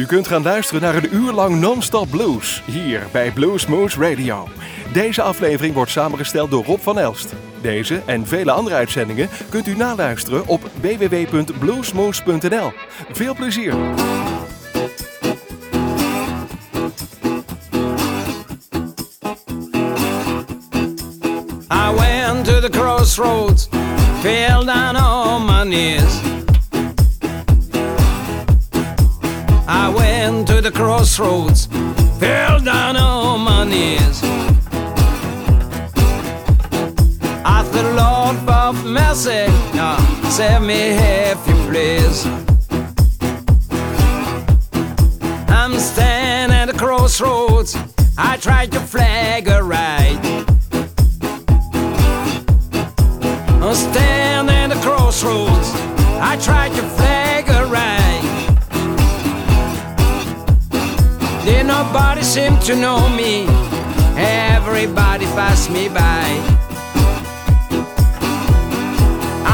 U kunt gaan luisteren naar een uur lang non-stop blues hier bij Blues Moose Radio. Deze aflevering wordt samengesteld door Rob van Elst. Deze en vele andere uitzendingen kunt u naluisteren op www.bluesmoose.nl. Veel plezier! I went to the crossroads, fell down on my knees. The crossroads, fell down on my knees. I said, Lord, for mercy, now save me if you please. I'm standing at the crossroads, I tried to flag a right. I'm standing at the crossroads, I tried to flag nobody seem to know me, everybody passed me by.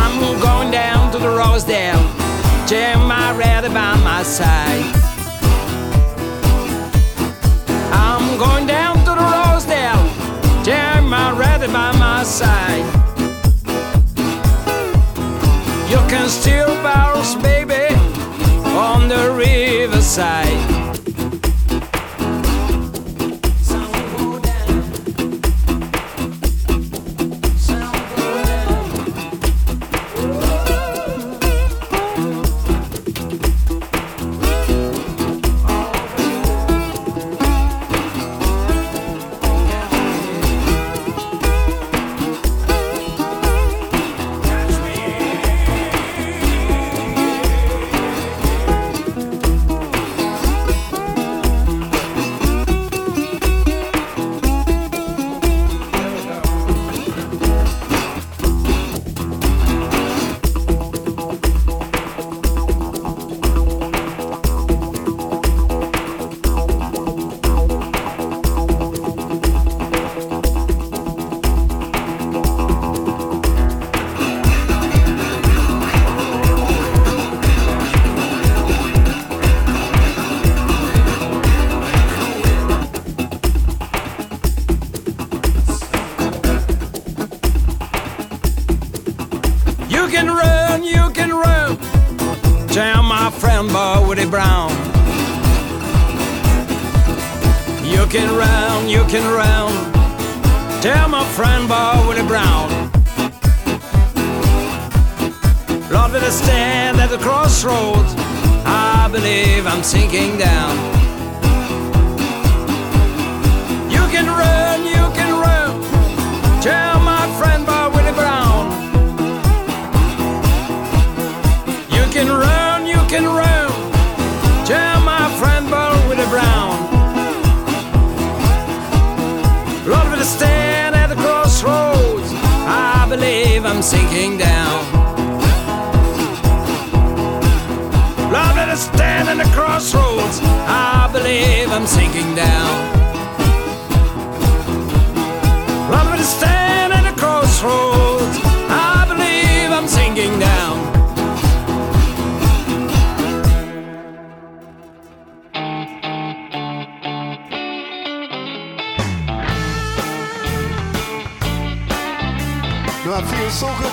I'm going down to the Rosedale, Jim my ready by my side. I'm going down to the Rosedale, Jim my ready by my side. You can still bounce, baby, on the riverside.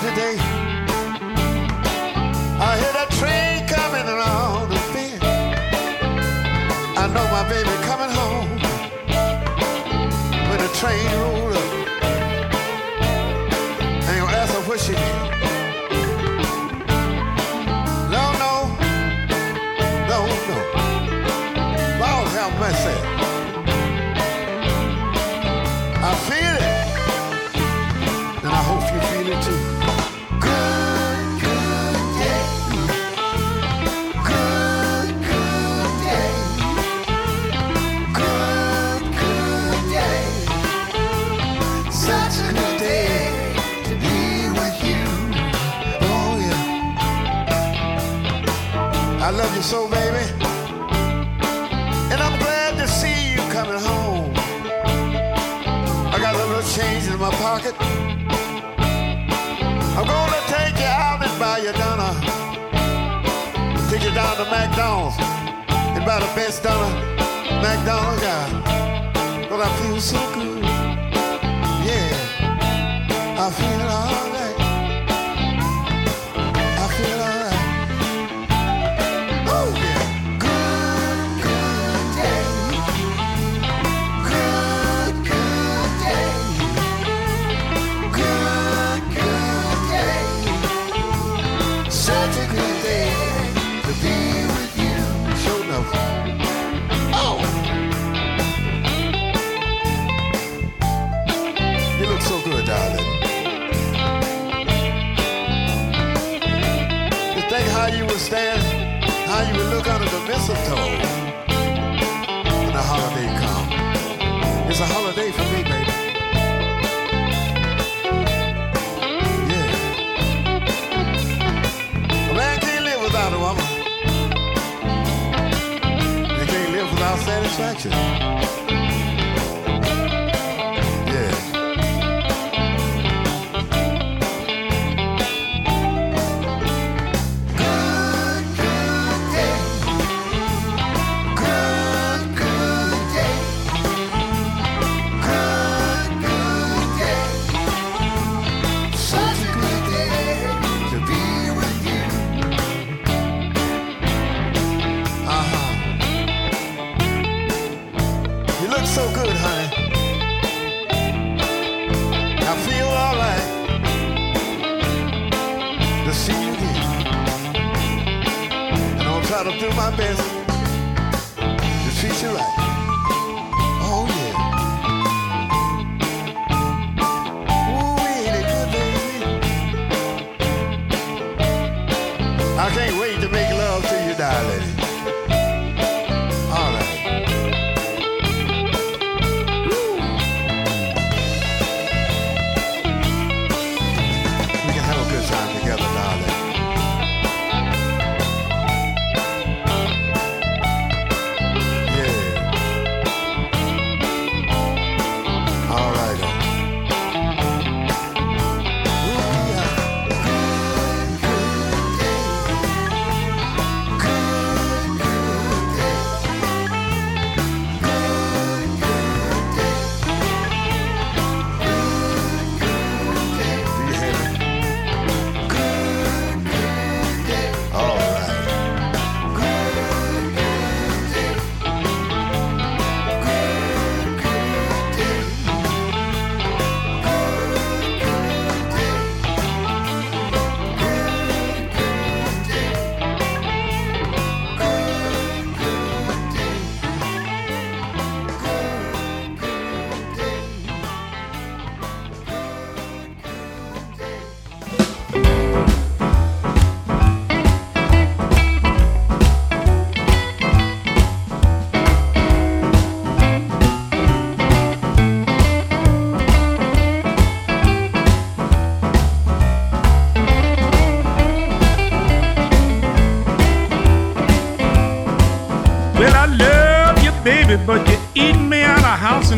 Today? I hear that train coming around the bend. I know my baby coming home when the train McDonald's and buy the best dollar McDonald's got. But I feel so good. Yeah, I feel all. mistletoe when the holiday comes. It's a holiday for me, baby. Yeah. A man can't live without a woman. They can't live without satisfaction.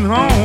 home.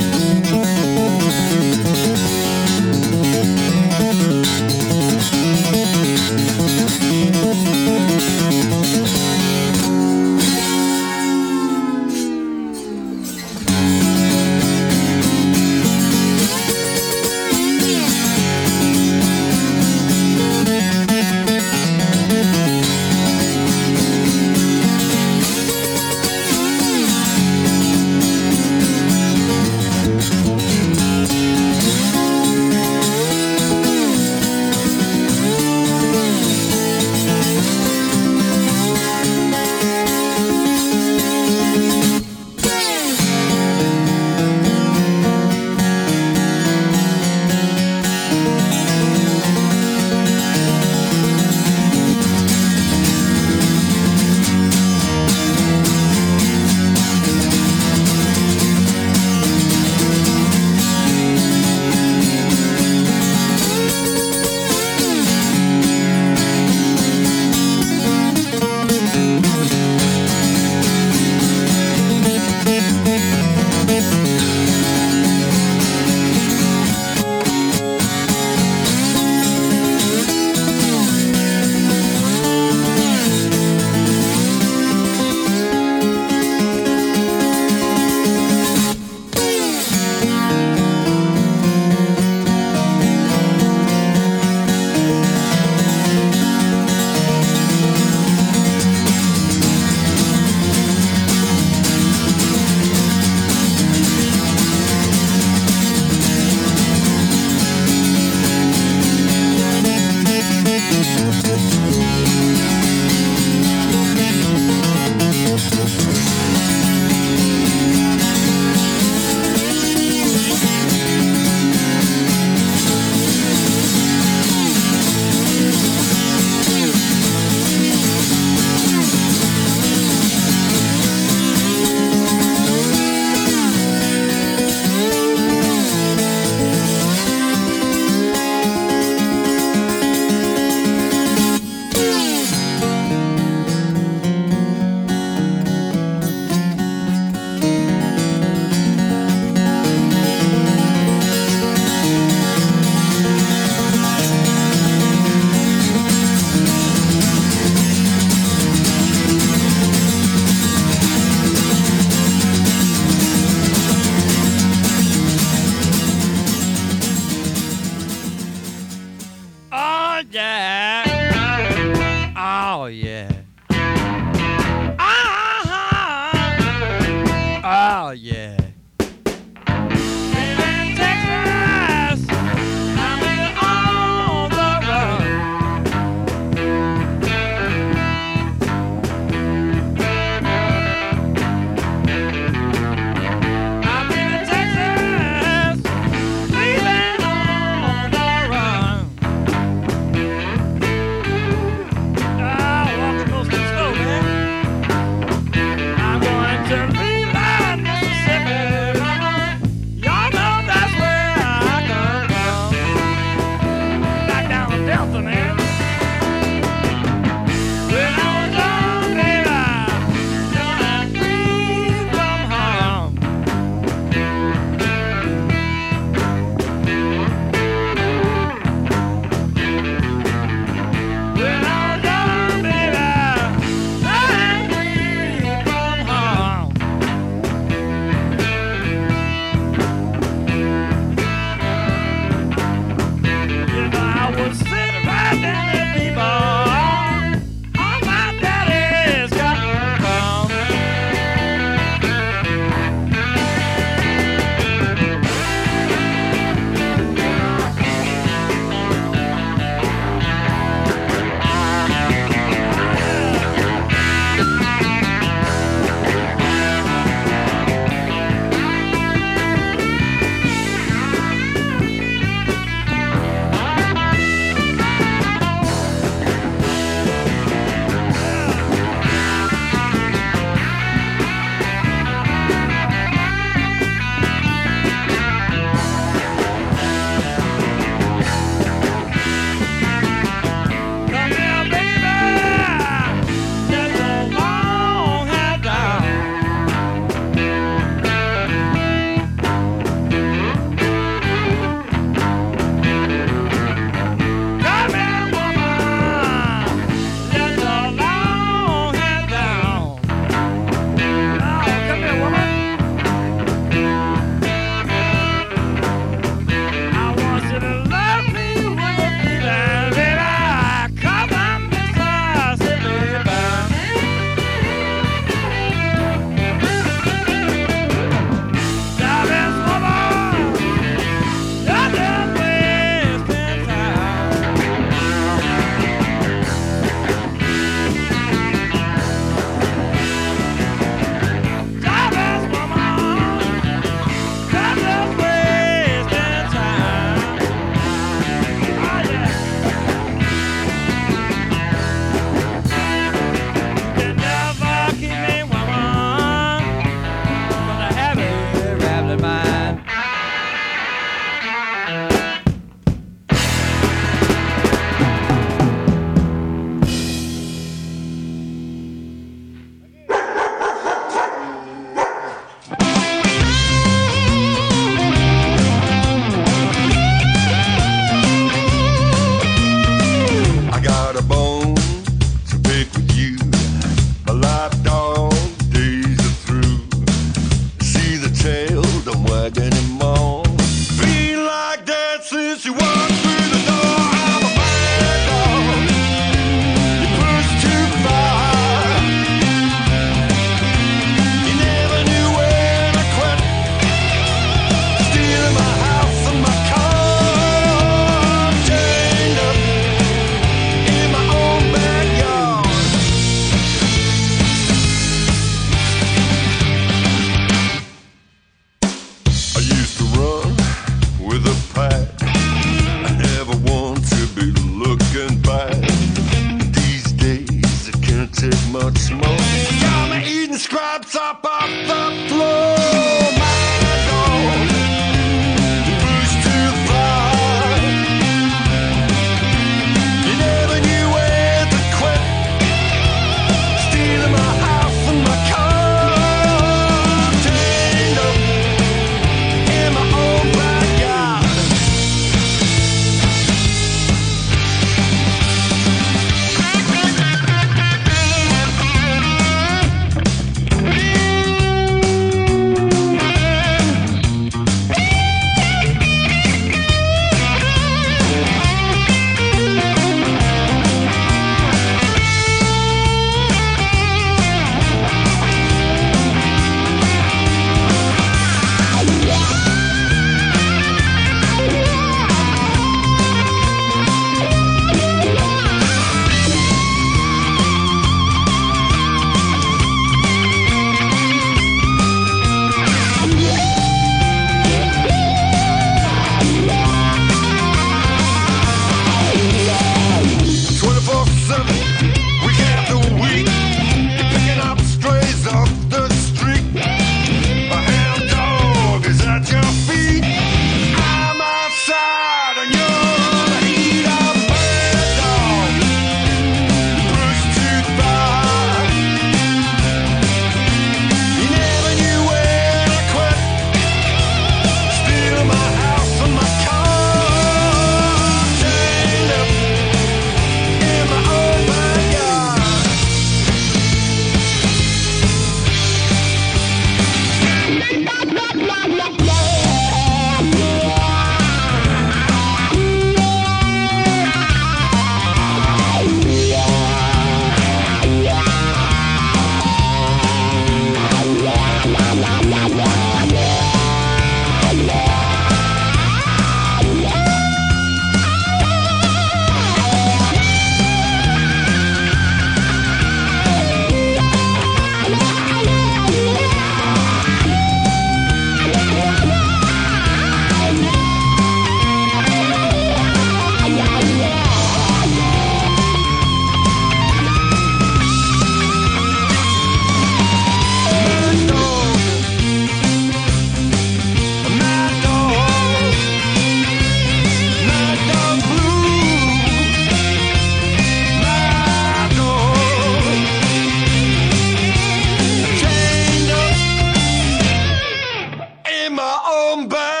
Come back.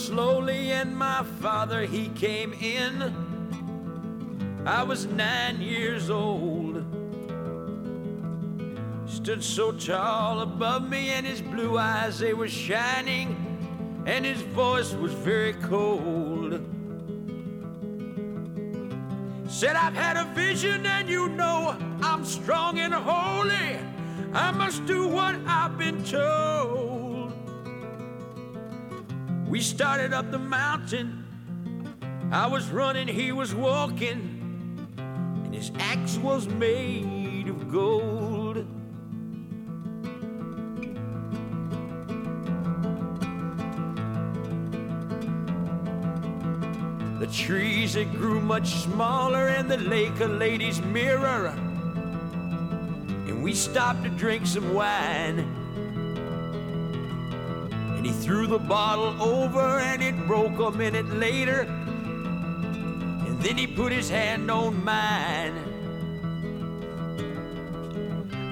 Slowly, and my father he came in. I was nine years old. Stood so tall above me, and his blue eyes they were shining, and his voice was very cold. Said, I've had a vision, and you know I'm strong and holy. I must do what I've been told. Started up the mountain. I was running, he was walking, and his axe was made of gold. The trees that grew much smaller and the lake a lady's mirror. And we stopped to drink some wine. And he threw the bottle over and it broke a minute later. And then he put his hand on mine.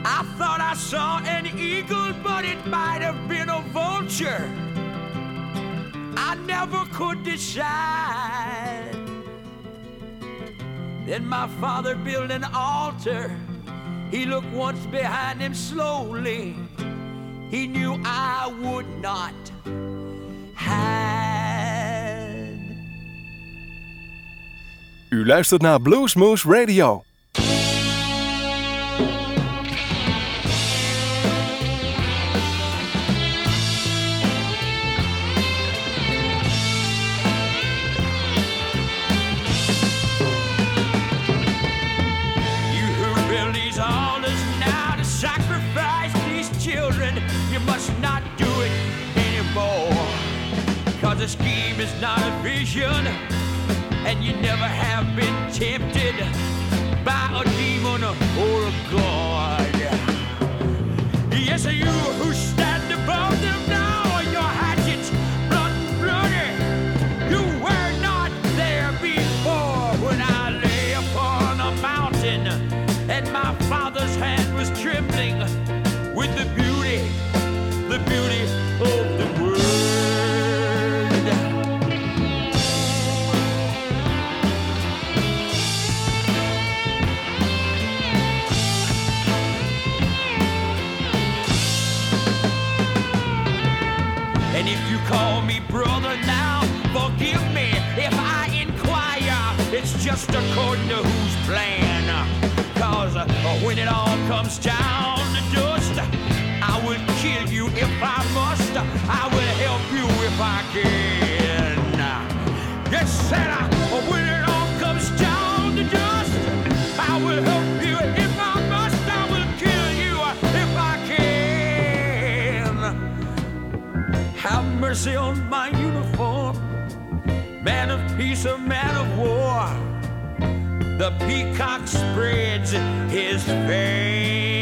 I thought I saw an eagle, but it might have been a vulture. I never could decide. Then my father built an altar. He looked once behind him slowly. He knew I would not hide. U luistert naar Bluesmoose Radio. Never have been tempted just according to whose plan. Cause uh, when it all comes down to dust, I will kill you if I must. I will help you if I can. Yes, I, when it all comes down to dust, I will help you if I must. I will kill you if I can. Have mercy on my uniform. Man of peace, a man of war. The peacock spreads his fan.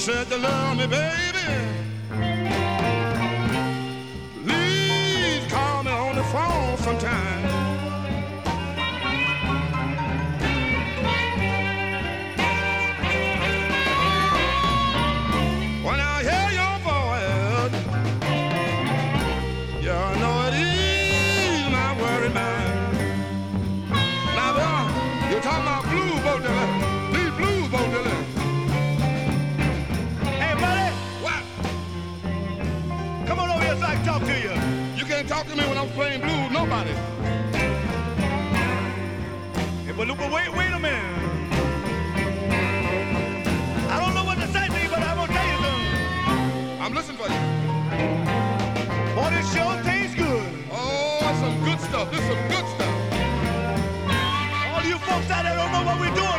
Said you love me, baby. talk to me when I'm playing blues. Nobody. Hey, but, but wait, wait a minute. I don't know what to say to you, but I'm gonna tell you something. I'm listening for you. Boy, this show tastes good. Oh, that's some good stuff. This is some good stuff. All you folks out there don't know what we're doing.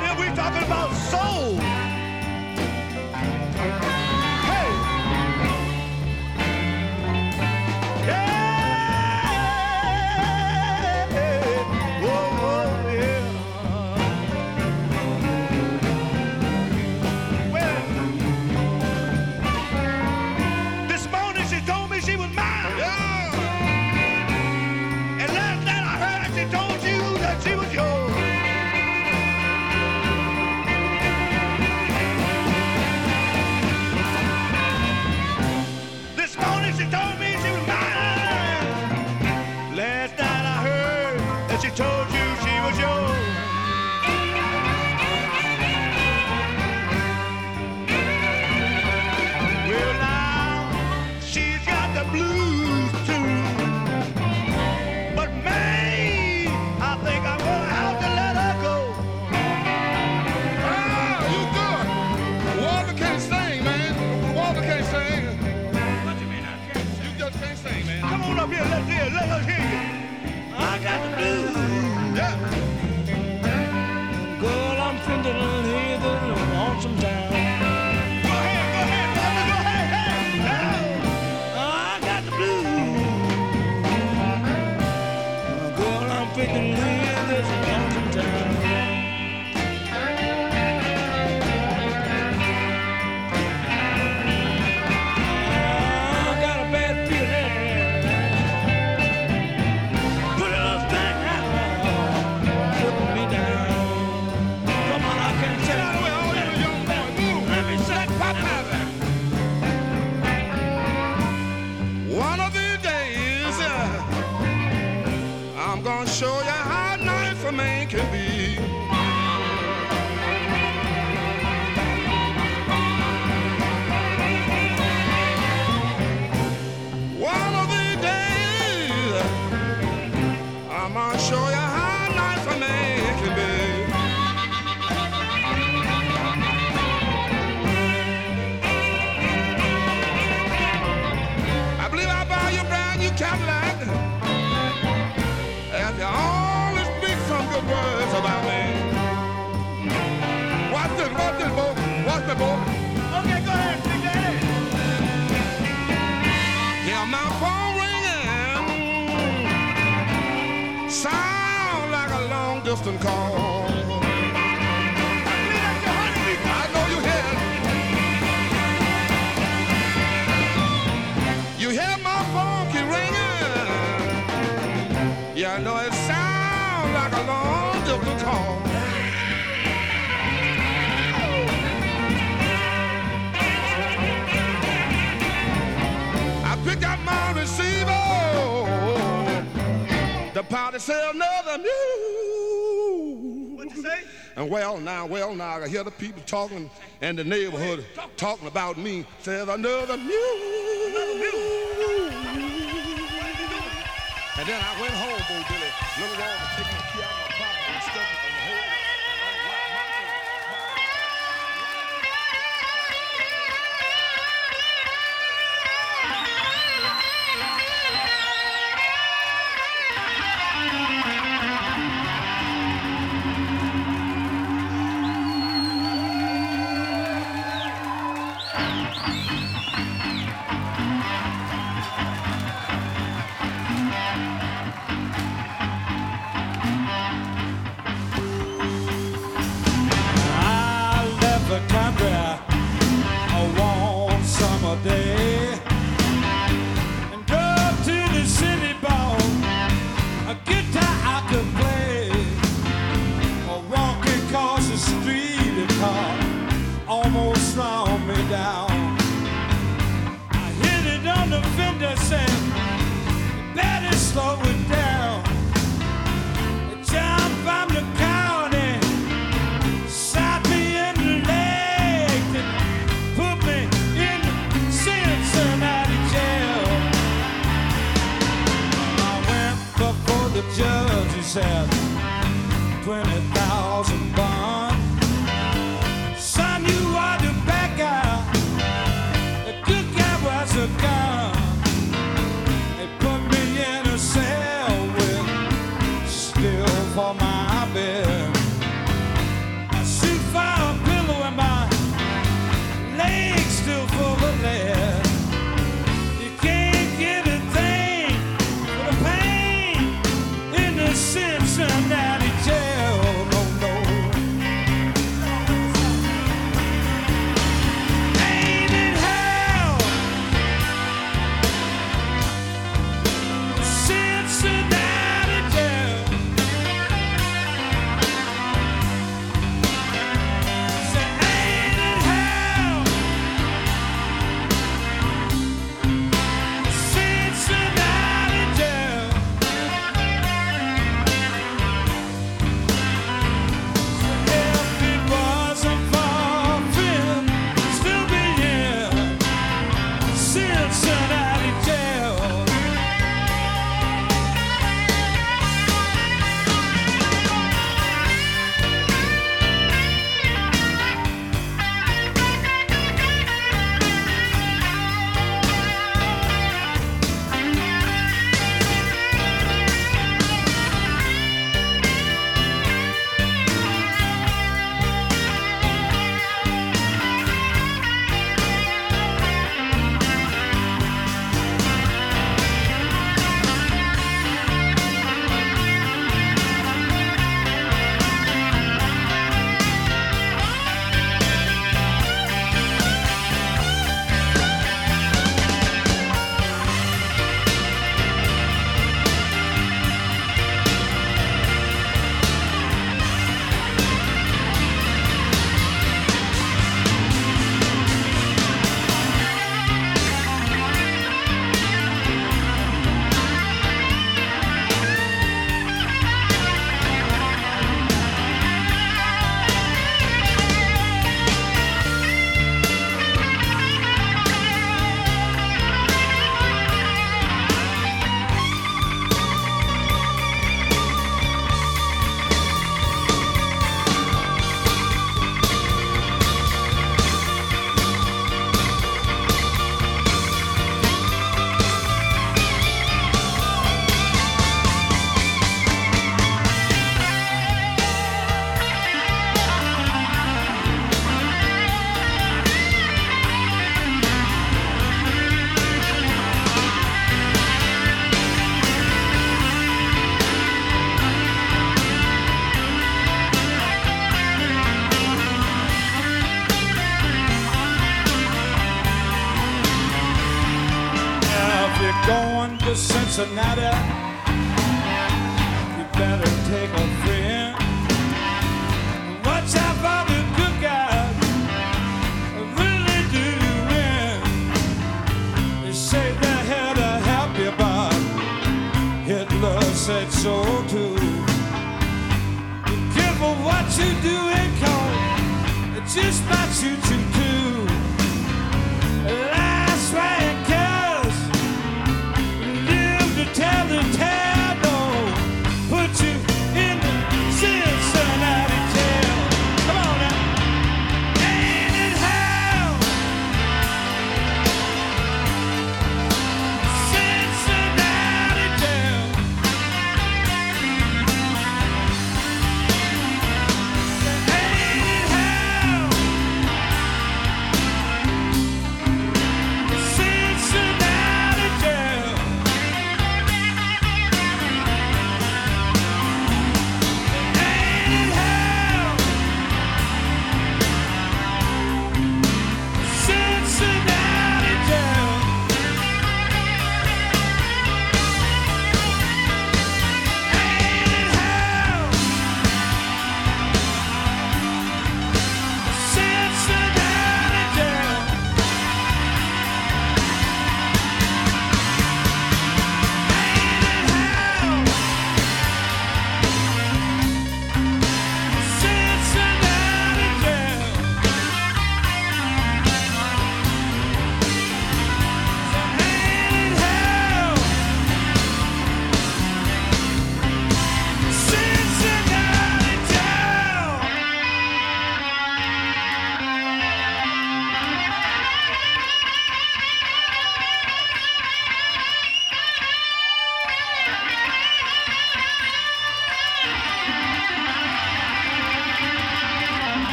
I picked up my receiver. The party said, "Another muse." What'd you say? And well, now, well, now, I hear the people talking in the neighborhood Talk. talking about me. Says another mule. Another mule. And then I went home, Bo Diddley. Little Walter said, 20,000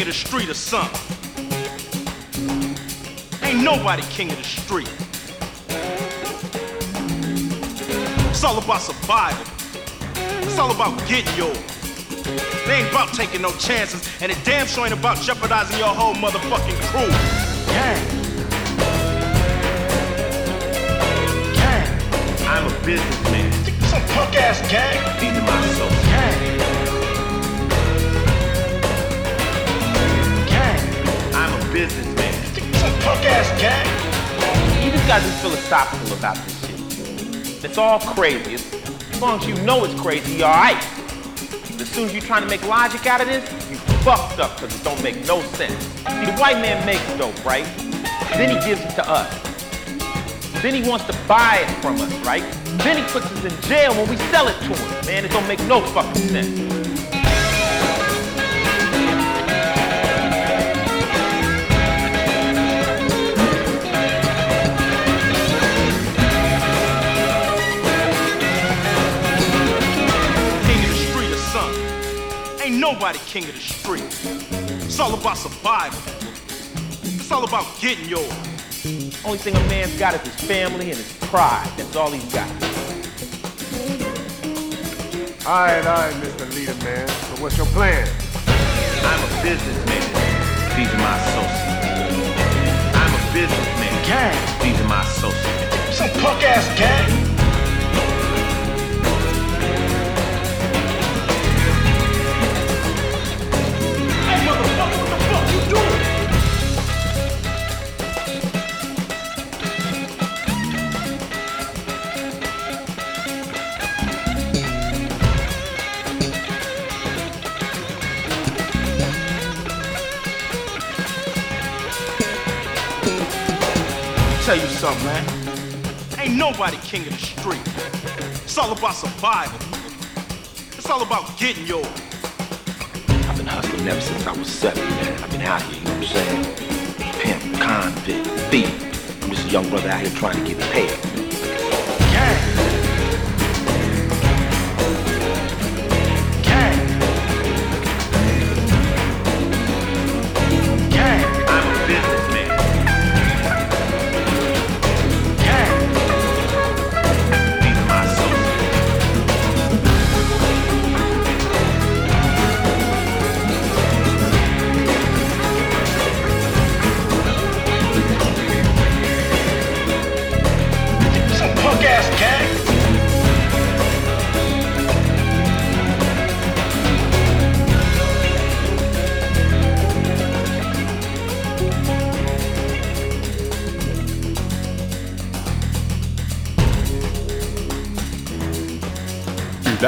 king of the street or something. Ain't nobody king of the street. It's all about survival. It's all about getting yours. They ain't about taking no chances, and it damn sure ain't about jeopardizing your whole motherfucking crew. Gang. Gang. I'm a businessman. Some punk ass gang. These are my soul. Gang. Gang. I'm a businessman. Punk ass gang. You just gotta be philosophical about this shit. It's all crazy. As as long as you know it's crazy, you're alright. As soon as you're trying to make logic out of this, you fucked up because it don't make no sense. See, the white man makes dope, right? Then he gives it to us. Then he wants to buy it from us, right? Then he puts us in jail when we sell it to him. Man, it don't make no fucking sense. Nobody king of the street. It's all about survival. It's all about getting yours. Only thing a man's got is his family and his pride. That's all he's got. Aye and aye, Mr. Leader Man. So what's your plan? I'm a businessman. These are my associates. I'm a businessman. Gang. These are my associates. Some punk ass gang. Tell you something, man. Ain't nobody king of the street. It's all about survival. It's all about getting yours. I've been hustling ever since I was seven, man. I've been out here, you know what I'm saying? Pimp, convict, thief. I'm just a young brother out here trying to get paid.